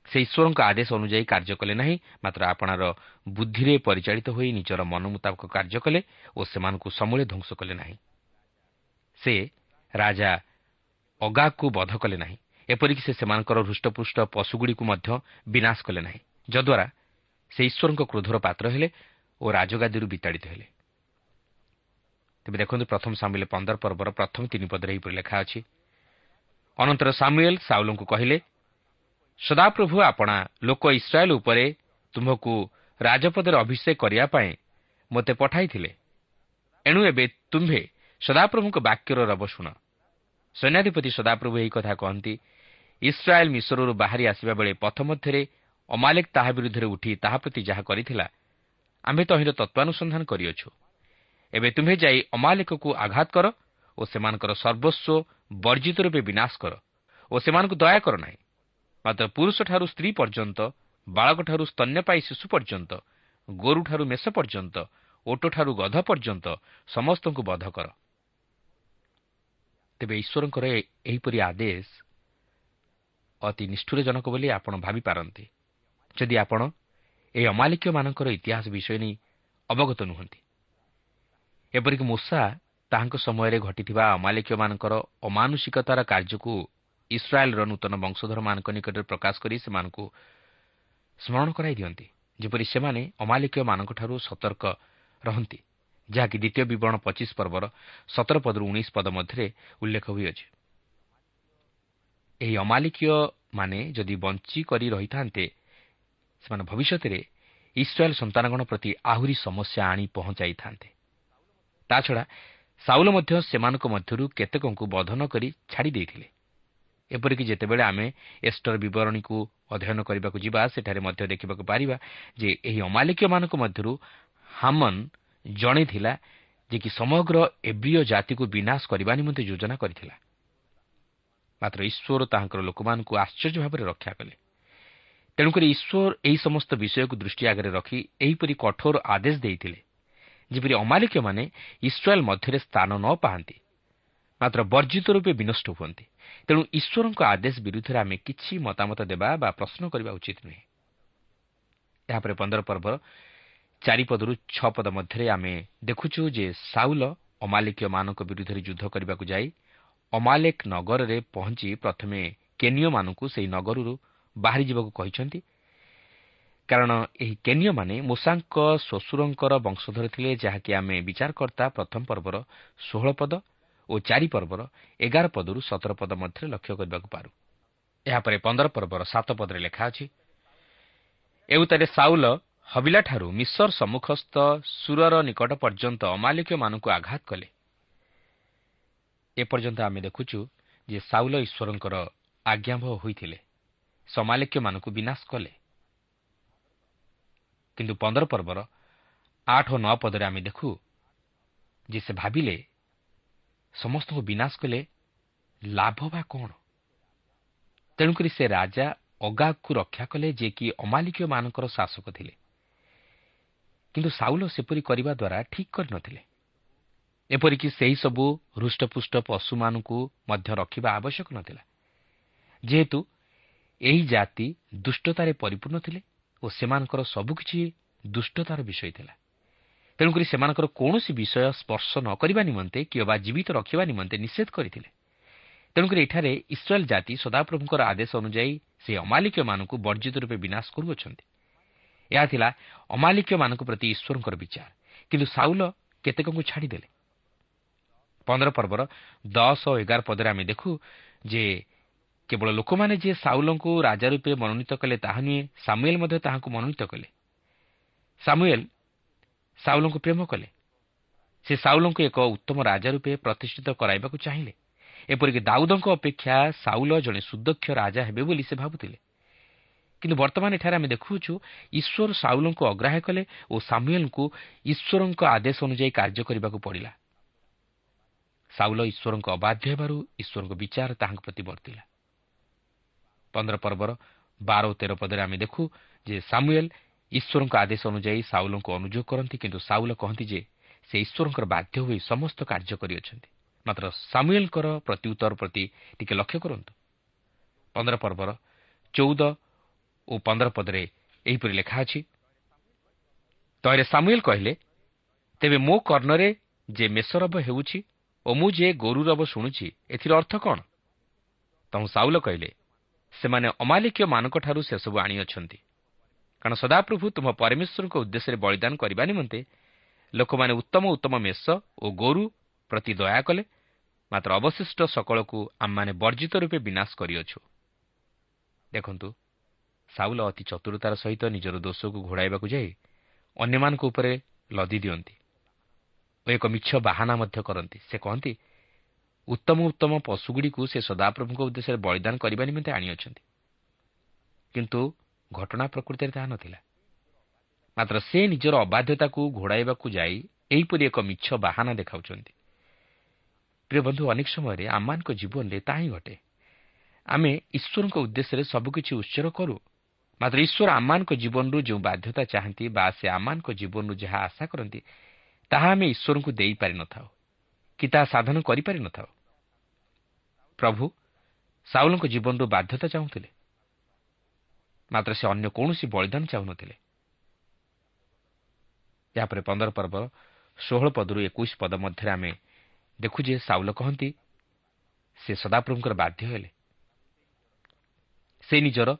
ସେ ଈଶ୍ୱରଙ୍କ ଆଦେଶ ଅନୁଯାୟୀ କାର୍ଯ୍ୟ କଲେ ନାହିଁ ମାତ୍ର ଆପଣାର ବୁଦ୍ଧିରେ ପରିଚାଳିତ ହୋଇ ନିଜର ମନ ମୁତାବକ କାର୍ଯ୍ୟ କଲେ ଓ ସେମାନଙ୍କୁ ସମୂଳେ ଧ୍ୱଂସ କଲେ ନାହିଁ। ସେ ରାଜା ଅଗାକୁ ବଧ କଲେ ନାହିଁ। ଏପରିକି ସେ ସେମାନଙ୍କର ହୃଷ୍ଟପୃଷ୍ଟ ପଶୁଗୁଡ଼ିକୁ ମଧ୍ୟ ବିନାଶ କଲେ ନାହିଁ ଯଦ୍ୱାରା ସେ ଈଶ୍ୱରଙ୍କ କ୍ରୋଧର ପାତ୍ର ହେଲେ ଓ ରାଜଗାଦୀରୁ ବିତାଡ଼ିତ ହେଲେ। ତେବେ ଦେଖନ୍ତୁ ପ୍ରଥମ ସାମିଲ ପନ୍ଦର ପର୍ବର ପ୍ରଥମ ତିନି ପଦରେ ଏହିପରି ଲେଖା ଅଛି। ଅନନ୍ତର ସାମୁଏଲ ସାଉଲଙ୍କୁ କହିଲେ ସଦାପ୍ରଭୁ ଆପଣା ଲୋକ ଇସ୍ରାଏଲ୍ ଉପରେ ତୁମ୍ଭକୁ ରାଜପଦରେ ଅଭିଷେକ କରିବା ପାଇଁ ମୋତେ ପଠାଇଥିଲେ। ଏଣୁ ଏବେ ତୁମ୍ଭେ ସଦାପ୍ରଭୁଙ୍କ ବାକ୍ୟର ରବ ଶୁଣ। ସୈନ୍ୟାଧିପତି ସଦାପ୍ରଭୁ ଏହି କଥା କହନ୍ତି ଇସ୍ରାଏଲ୍ ମିଶ୍ରରୁ ବାହାରି ଆସିବା ବେଳେ ପଥ ମଧ୍ୟରେ ଅମାଲେକ ତାହା ବିରୁଦ୍ଧରେ ଉଠି ତାହା ପ୍ରତି ଯାହା କରିଥିଲା ଆମ୍ଭେ ତହିଁର ତତ୍ୱାନୁସନ୍ଧାନ କରିଅଛୁ। ଏବେ ତୁମ୍ଭେ ଯାଇ ଅମାଲିକକୁ ଆଘାତ କର ଓ ସେମାନଙ୍କର ସର୍ବସ୍ୱ ବର୍ଜିତ ରୂପେ ବିନାଶ କର ଓ ସେମାନଙ୍କୁ ଦୟା କର ନାହିଁ। ମାତ୍ର ପୁରୁଷଠାରୁ ସ୍ତ୍ରୀ ପର୍ଯ୍ୟନ୍ତ ବାଳକଠାରୁ ସ୍ତନ୍ୟପାୟୀ ଶିଶୁ ପର୍ଯ୍ୟନ୍ତ ଗୋରୁଠାରୁ ମେଷ ପର୍ଯ୍ୟନ୍ତ ଓଟଠାରୁ ଗଧ ପର୍ଯ୍ୟନ୍ତ ସମସ୍ତଙ୍କୁ ବଧ କର। ତେବେ ଈଶ୍ୱରଙ୍କର ଏହିପରି ଆଦେଶ ଅତି ନିଷ୍ଠୁରଜନକ ବୋଲି ଆପଣ ଭାବିପାରନ୍ତି। ଯଦି ଆପଣ ଏହି ଅମାଲିକୀୟମାନଙ୍କର ଇତିହାସ ବିଷୟ ନେଇ ଅବଗତ ନୁହନ୍ତି। ଏପରିକି ମୂଷା ତାହାଙ୍କ ସମୟରେ ଘଟିଥିବା ଅମାଲିକୀୟମାନଙ୍କର ଅମାନୁଷିକତାର କାର୍ଯ୍ୟକୁ ଇସ୍ରାଏଲ୍ର ନୂତନ ବଂଶଧରମାନଙ୍କ ନିକଟରେ ପ୍ରକାଶ କରି ସେମାନଙ୍କୁ ସ୍ମରଣ କରାଇ ଦିଅନ୍ତି। ଯେପରି ସେମାନେ ଅମାଲିକୀୟମାନଙ୍କଠାରୁ ସତର୍କ ରହନ୍ତି। ଯାହାକି ଦ୍ୱିତୀୟ ବିବରଣ ପଚିଶ ପର୍ବର ସତର ପଦରୁ ଉଣେଇଶ ପଦ ମଧ୍ୟରେ ଉଲ୍ଲେଖ ହୋଇଅଛି। ଏହି ଅମାଲିକୀୟମାନେ ଯଦି ବଞ୍ଚି କରି ରହିଥାନ୍ତେ ସେମାନେ ଭବିଷ୍ୟତରେ ଇସ୍ରାଏଲ୍ ସନ୍ତାନଗଣ ପ୍ରତି ଆହୁରି ସମସ୍ୟା ଆଣି ପହଞ୍ଚାଇଥାନ୍ତେ। ତାଛଡ଼ା ସାଉଲ ମଧ୍ୟ ସେମାନଙ୍କ ମଧ୍ୟରୁ କେତେକଙ୍କୁ ବଧ ନ କରି ଛାଡ଼ି ଦେଇଥିଲେ। ଏପରିକି ଯେତେବେଳେ ଆମେ ଏଷ୍ଟର ବିବରଣୀକୁ ଅଧ୍ୟୟନ କରିବାକୁ ଯିବା ସେଠାରେ ମଧ୍ୟ ଦେଖିବାକୁ ପାରିବା ଯେ ଏହି ଅମାଲିକୀୟମାନଙ୍କ ମଧ୍ୟରୁ ହାମନ୍ ଜଣେ ଥିଲା ଯେ କି ସମଗ୍ର ଏବ୍ରିୟ ଜାତିକୁ ବିନାଶ କରିବା ନିମନ୍ତେ ଯୋଜନା କରିଥିଲା। ମାତ୍ର ଈଶ୍ୱର ତାହାଙ୍କର ଲୋକମାନଙ୍କୁ ଆଶ୍ଚର୍ଯ୍ୟ ଭାବରେ ରକ୍ଷା କଲେ। ତେଣୁକରି ଈଶ୍ୱର ଏହି ସମସ୍ତ ବିଷୟକୁ ଦୃଷ୍ଟି ଆଗରେ ରଖି ଏହିପରି କଠୋର ଆଦେଶ ଦେଇଥିଲେ ଯେପରି ଅମାଲିକମାନେ ଇସ୍ରାଏଲ୍ ମଧ୍ୟରେ ସ୍ଥାନ ନ ପାଆନ୍ତି ମାତ୍ର ବର୍ଜିତ ରୂପେ ବିନଷ୍ଟ ହୁଅନ୍ତି। ତେଣୁ ଈଶ୍ୱରଙ୍କ ଆଦେଶ ବିରୁଦ୍ଧରେ ଆମେ କିଛି ମତାମତ ଦେବା ବା ପ୍ରଶ୍ନ କରିବା ଉଚିତ ନୁହେଁ। ଏହାପରେ ପନ୍ଦର ପର୍ବର ଚାରିପଦରୁ ଛଅ ପଦ ମଧ୍ୟରେ ଆମେ ଦେଖୁଛୁ ଯେ ସାଉଲ ଅମାଲିକୀୟମାନଙ୍କ ବିରୁଦ୍ଧରେ ଯୁଦ୍ଧ କରିବାକୁ ଯାଇ ଅମାଲେକ ନଗରରେ ପହଞ୍ଚି ପ୍ରଥମେ କେନିୟମାନଙ୍କୁ ସେହି ନଗରରୁ ବାହାରିଯିବାକୁ କହିଛନ୍ତି। କାରଣ ଏହି କେନିୟମାନେ ମୂଷାଙ୍କ ଶ୍ୱଶୁରଙ୍କର ବଂଶଧର ଥିଲେ ଯାହାକି ଆମେ ବିଚାରକର୍ତ୍ତା ପ୍ରଥମ ପର୍ବର ଷୋହଳ ପଦ ଓ ଚାରି ପର୍ବର ଏଗାର ପଦରୁ ସତର ପଦ ମଧ୍ୟରେ ଲକ୍ଷ୍ୟ କରିବାକୁ ପାରୁ। ଏହାପରେ ପନ୍ଦର ପର୍ବର ସାତ ପଦରେ ଲେଖା ଅଛି ଏଉତାରେ ସାଉଲ ହବିଲାଠାରୁ ମିଶର ସମ୍ମୁଖସ୍ଥ ସୁରର ନିକଟ ପର୍ଯ୍ୟନ୍ତ ଅମାଲିକମାନଙ୍କୁ ଆଘାତ କଲେ। ଏପର୍ଯ୍ୟନ୍ତ ଆମେ ଦେଖୁଛୁ ଯେ ସାଉଲ ଈଶ୍ୱରଙ୍କର ଆଜ୍ଞାବହ ହୋଇଥିଲେ। ସମାଲିକ୍ୟମାନଙ୍କୁ ବିନାଶ କଲେ। କିନ୍ତୁ ପନ୍ଦର ପର୍ବର ଆଠ ଓ ନଅ ପଦରେ ଆମେ ଦେଖୁ ଯେ ସେ ଭାବିଲେ ସମସ୍ତଙ୍କୁ ବିନାଶ କଲେ ଲାଭ ବା କ'ଣ? ତେଣୁକରି ସେ ରାଜା ଅଗାଗକୁ ରକ୍ଷା କଲେ ଯେ କି ଅମାଲିକୀୟମାନଙ୍କର ଶାସକ ଥିଲେ। କିନ୍ତୁ ସାଉଲ ସେପରି କରିବା ଦ୍ୱାରା ଠିକ୍ କରିନଥିଲେ। ଏପରିକି ସେହିସବୁ ହୃଷ୍ଟପୁଷ୍ଟ ପଶୁମାନଙ୍କୁ ମଧ୍ୟ ରଖିବା ଆବଶ୍ୟକ ନଥିଲା। ଯେହେତୁ ଏହି ଜାତି ଦୁଷ୍ଟତାରେ ପରିପୂର୍ଣ୍ଣ ଥିଲେ ଓ ସେମାନଙ୍କର ସବୁକିଛି ଦୁଷ୍ଟତାର ବିଷୟ ଥିଲା। ତେଣୁକରି ସେମାନଙ୍କର କୌଣସି ବିଷୟ ସ୍ପର୍ଶ ନ କରିବା ନିମନ୍ତେ କିମ୍ବା ଜୀବିତ ରଖିବା ନିମନ୍ତେ ନିଷେଧ କରିଥିଲେ। ତେଣୁକରି ଏଠାରେ ଇସ୍ରାଏଲ୍ ଜାତି ସଦାପ୍ରଭୁଙ୍କର ଆଦେଶ ଅନୁଯାୟୀ ସେହି ଅମାଲିକୀୟମାନଙ୍କୁ ବର୍ଜିତ ରୂପେ ବିନାଶ କରୁଅଛନ୍ତି। ଏହା ଥିଲା ଅମାଲିକୀୟମାନଙ୍କ ପ୍ରତି ଈଶ୍ୱରଙ୍କର ବିଚାର। କିନ୍ତୁ ସାଉଲ କେତେକଙ୍କୁ ଛାଡ଼ିଦେଲେ? ପନ୍ଦର ପର୍ବର ଦଶ ଓ ଏଗାର ପଦରେ ଆମେ ଦେଖୁ ଯେ କେବଳ ଲୋକମାନେ ଯିଏ ସାଉଲଙ୍କୁ ରାଜା ରୂପେ ମନୋନୀତ କଲେ ତାହା ନୁହେଁ ସାମୁଏଲ୍ ମଧ୍ୟ ତାହାଙ୍କୁ ମନୋନୀତ କଲେ। ସାମୁଏଲ୍ ସାଉଲଙ୍କୁ ପ୍ରେମ କଲେ। ସେ ସାଉଲଙ୍କୁ ଏକ ଉତ୍ତମ ରାଜା ରୂପେ ପ୍ରତିଷ୍ଠିତ କରାଇବାକୁ ଚାହିଁଲେ। ଏପରିକି ଦାଉଦଙ୍କ ଅପେକ୍ଷା ସାଉଲ ଜଣେ ସୁଦକ୍ଷ ରାଜା ହେବେ ବୋଲି ସେ ଭାବୁଥିଲେ। କିନ୍ତୁ ବର୍ତ୍ତମାନ ଏଠାରେ ଆମେ ଦେଖୁଅଛୁ ଈଶ୍ୱର ସାଉଲଙ୍କୁ ଅଗ୍ରାହ୍ୟ କଲେ ଓ ସାମୁଏଲ୍ଙ୍କୁ ଈଶ୍ୱରଙ୍କ ଆଦେଶ ଅନୁଯାୟୀ କାର୍ଯ୍ୟ କରିବାକୁ ପଡ଼ିଲା ସାଉଲ ଈଶ୍ୱରଙ୍କ ଅବାଧ୍ୟ ହେବାରୁ ଈଶ୍ୱରଙ୍କ ବିଚାର ତାହାଙ୍କ ପ୍ରତି ବର୍ତ୍ତିଲା ପନ୍ଦର ପର୍ବର ବାର ଓ ତେର ପଦରେ ଆମେ ଦେଖୁ ଯେ ସାମୁଏଲ୍ ଈଶ୍ୱରଙ୍କ ଆଦେଶ ଅନୁଯାୟୀ ସାଉଲଙ୍କୁ ଅନୁଯୋଗ କରନ୍ତି କିନ୍ତୁ ସାଉଲ କହନ୍ତି ଯେ ସେ ଈଶ୍ୱରଙ୍କର ବାଧ୍ୟ ହୋଇ ସମସ୍ତ କାର୍ଯ୍ୟ କରିଅଛନ୍ତି ମାତ୍ର ସାମୁଏଲ୍ଙ୍କର ପ୍ରତ୍ୟୁତ୍ତର ପ୍ରତି ଟିକେ ଲକ୍ଷ୍ୟ କରନ୍ତୁ। ପନ୍ଦର ପର୍ବର ଚଉଦ ଓ ପନ୍ଦର ପଦରେ ଏହିପରି ଲେଖା ଅଛି। ତହିଁରେ ସାମୁଏଲ୍ କହିଲେ ତେବେ ମୋ କର୍ଣ୍ଣରେ ଯେ ମେଷରବ ହେଉଛି ଓ ମୁଁ ଯେ ଗୋରୁରବ ଶୁଣୁଛି ଏଥିର ଅର୍ଥ କ'ଣ? ତମୁ ସାଉଲ କହିଲେ ସେମାନେ ଅମାଲିକୀୟମାନଙ୍କଠାରୁ ସେସବୁ ଆଣିଅଛନ୍ତି। କାରଣ ସଦାପ୍ରଭୁ ତୁମ ପରମେଶ୍ୱରଙ୍କ ଉଦ୍ଦେଶ୍ୟରେ ବଳିଦାନ କରିବା ନିମନ୍ତେ ଲୋକମାନେ ଉତ୍ତମ ଉତ୍ତମ ମେଷ ଓ ଗୋରୁ ପ୍ରତି ଦୟା କଲେ ମାତ୍ର ଅବଶିଷ୍ଟ ସକଳକୁ ଆମମାନେ ବର୍ଜିତ ରୂପେ ବିନାଶ କରିଅଛୁ। ଦେଖନ୍ତୁ ସାଉଲ ଅତି ଚତୁରତାର ସହିତ ନିଜର ଦୋଷକୁ ଘୋଡ଼ାଇବାକୁ ଯାଇ ଅନ୍ୟମାନଙ୍କ ଉପରେ ଲଦି ଦିଅନ୍ତି ଓ ଏକ ମିଛ ବାହାନା ମଧ୍ୟ କରନ୍ତି। ସେ କହନ୍ତି ଉତ୍ତମ ଉତ୍ତମ ପଶୁଗୁଡ଼ିକୁ ସେ ସଦାପ୍ରଭୁଙ୍କ ଉଦ୍ଦେଶ୍ୟରେ ବଳିଦାନ କରିବା ନିମନ୍ତେ ଆଣିଅଛନ୍ତି। କିନ୍ତୁ ଘଟଣା ପ୍ରକୃତିରେ ତାହା ନଥିଲା। ମାତ୍ର ସେ ନିଜର ଅବାଧ୍ୟତାକୁ ଘୋଡ଼ାଇବାକୁ ଯାଇ ଏହିପରି ଏକ ମିଛ ବାହାନା ଦେଖାଉଛନ୍ତି। ପ୍ରିୟ ବନ୍ଧୁ ଅନେକ ସମୟରେ ଆମମାନଙ୍କ ଜୀବନରେ ତାହା ହିଁ ଘଟେ। ଆମେ ଈଶ୍ୱରଙ୍କ ଉଦ୍ଦେଶ୍ୟରେ ସବୁକିଛି ଉତ୍ସର କରୁ ମାତ୍ର ଈଶ୍ୱର ଆମମାନଙ୍କ ଜୀବନରୁ ଯେଉଁ ବାଧ୍ୟତା ଚାହାନ୍ତି ବା ସେ ଆମମାନଙ୍କ ଜୀବନରୁ ଯାହା ଆଶା କରନ୍ତି ତାହା ଆମେ ଈଶ୍ୱରଙ୍କୁ ଦେଇପାରିନଥାଉ କି ତାହା ସାଧନ କରିପାରିନଥାଉ ପ୍ରଭୁ ସାଉଲଙ୍କ ଜୀବନରୁ ବାଧ୍ୟତା ଚାହୁଁଥିଲେ ମାତ୍ର ସେ ଅନ୍ୟ କୌଣସି ବଳିଦାନ ଚାହୁଁନଥିଲେ ଏହାପରେ ପନ୍ଦର ପର୍ବ ଷୋହଳ ପଦରୁ ଏକୋଇଶ ପଦ ମଧ୍ୟରେ ଆମେ ଦେଖୁ ଯେ ସାଉଲ କହନ୍ତି ସେ ସଦାପ୍ରଭୁଙ୍କର ବାଧ୍ୟ ହେଲେ ସେ ନିଜର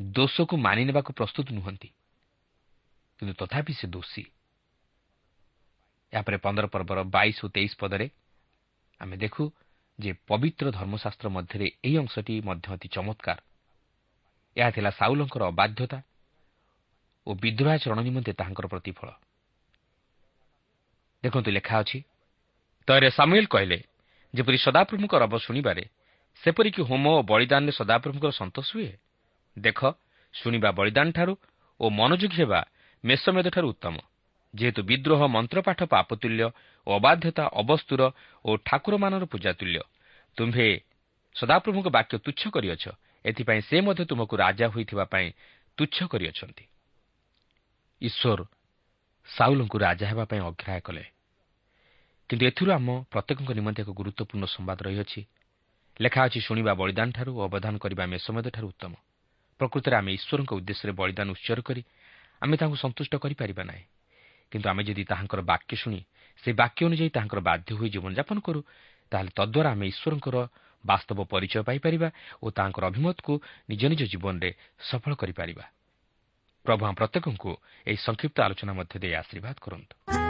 ଦୋଷକୁ ମାନି ନେବାକୁ ପ୍ରସ୍ତୁତ ନୁହନ୍ତି। କିନ୍ତୁ ତଥାପି ସେ ଦୋଷୀ। ଏହାପରେ ପନ୍ଦର ପର୍ବର ବାଇଶ ଓ ତେଇଶ ପଦରେ ଆମେ ଦେଖୁ ଯେ ପବିତ୍ର ଧର୍ମଶାସ୍ତ୍ର ମଧ୍ୟରେ ଏହି ଅଂଶଟି ମଧ୍ୟ ଅତି ଚମତ୍କାର। ଏହା ଥିଲା ସାଉଲଙ୍କର ଅବାଧ୍ୟତା ଓ ବିଦ୍ରୋହାଚରଣ ନିମନ୍ତେ ତାହାଙ୍କର ପ୍ରତିଫଳ। ଦେଖନ୍ତୁ ଲେଖା ଅଛି ତୟରେ ସାମୁଏଲ କହିଲେ ଯେପରି ସଦାପ୍ରଭୁଙ୍କ ରବ ଶୁଣିବାରେ ସେପରିକି ହୋମ ଓ ବଳିଦାନରେ ସଦାପ୍ରଭୁଙ୍କର ସନ୍ତୋଷ ହୁଏ? ଦେଖ ଶୁଣିବା ବଳିଦାନଠାରୁ ଓ ମନୋଯୋଗୀ ହେବା ମେଷମେଦଠାରୁ ଉତ୍ତମ। ଯେହେତୁ ବିଦ୍ରୋହ ମନ୍ତ୍ରପାଠ ପାପତୁଲ୍ୟ ଓ ଅବାଧ୍ୟତା ଅବସ୍ତୁର ଓ ଠାକୁରମାନର ପୂଜାତୁଲ୍ୟ। ତୁମ୍ଭେ ସଦାପ୍ରଭୁଙ୍କ ବାକ୍ୟ ତୁଚ୍ଛ କରିଅଛ। ଏଥିପାଇଁ ସେ ମଧ୍ୟ ତୁମକୁ ରାଜା ହୋଇଥିବା ପାଇଁ ତୁଚ୍ଛ କରିଅଛନ୍ତି। ଈଶ୍ୱର ସାଉଲଙ୍କୁ ରାଜା ହେବା ପାଇଁ ଅଗ୍ରାହ୍ୟ କଲେ। କିନ୍ତୁ ଏଥିରୁ ଆମ ପ୍ରତ୍ୟେକଙ୍କ ନିମନ୍ତେ ଏକ ଗୁରୁତ୍ୱପୂର୍ଣ୍ଣ ସମ୍ବାଦ ରହିଅଛି। ଲେଖା ଅଛି ଶୁଣିବା ବଳିଦାନଠାରୁ ଓ ଅବଦାନ କରିବା ମେଷମେଦଠାରୁ ଉତ୍ତମ। ପ୍ରକୃତରେ ଆମେ ଈଶ୍ୱରଙ୍କ ଉଦ୍ଦେଶ୍ୟରେ ବଳିଦାନ ଉତ୍ସର୍ଗ କରି ଆମେ ତାଙ୍କୁ ସନ୍ତୁଷ୍ଟ କରିପାରିବା ନାହିଁ। କିନ୍ତୁ ଆମେ ଯଦି ତାହାଙ୍କର ବାକ୍ୟ ଶୁଣି ସେହି ବାକ୍ୟ ଅନୁଯାୟୀ ତାହାଙ୍କର ବାଧ୍ୟ ହୋଇ ଜୀବନଯାପନ କରୁ ତାହେଲେ ତଦ୍ୱାରା ଆମେ ଈଶ୍ୱରଙ୍କର ବାସ୍ତବ ପରିଚୟ ପାଇପାରିବା ଓ ତାହାଙ୍କର ଅଭିମତକୁ ନିଜ ନିଜ ଜୀବନରେ ସଫଳ କରିପାରିବା। ପ୍ରଭୁ ପ୍ରତ୍ୟେକଙ୍କୁ ଏହି ସଂକ୍ଷିପ୍ତ ଆଲୋଚନା ମଧ୍ୟ ଦେଇ ଆଶୀର୍ବାଦ କରନ୍ତୁ।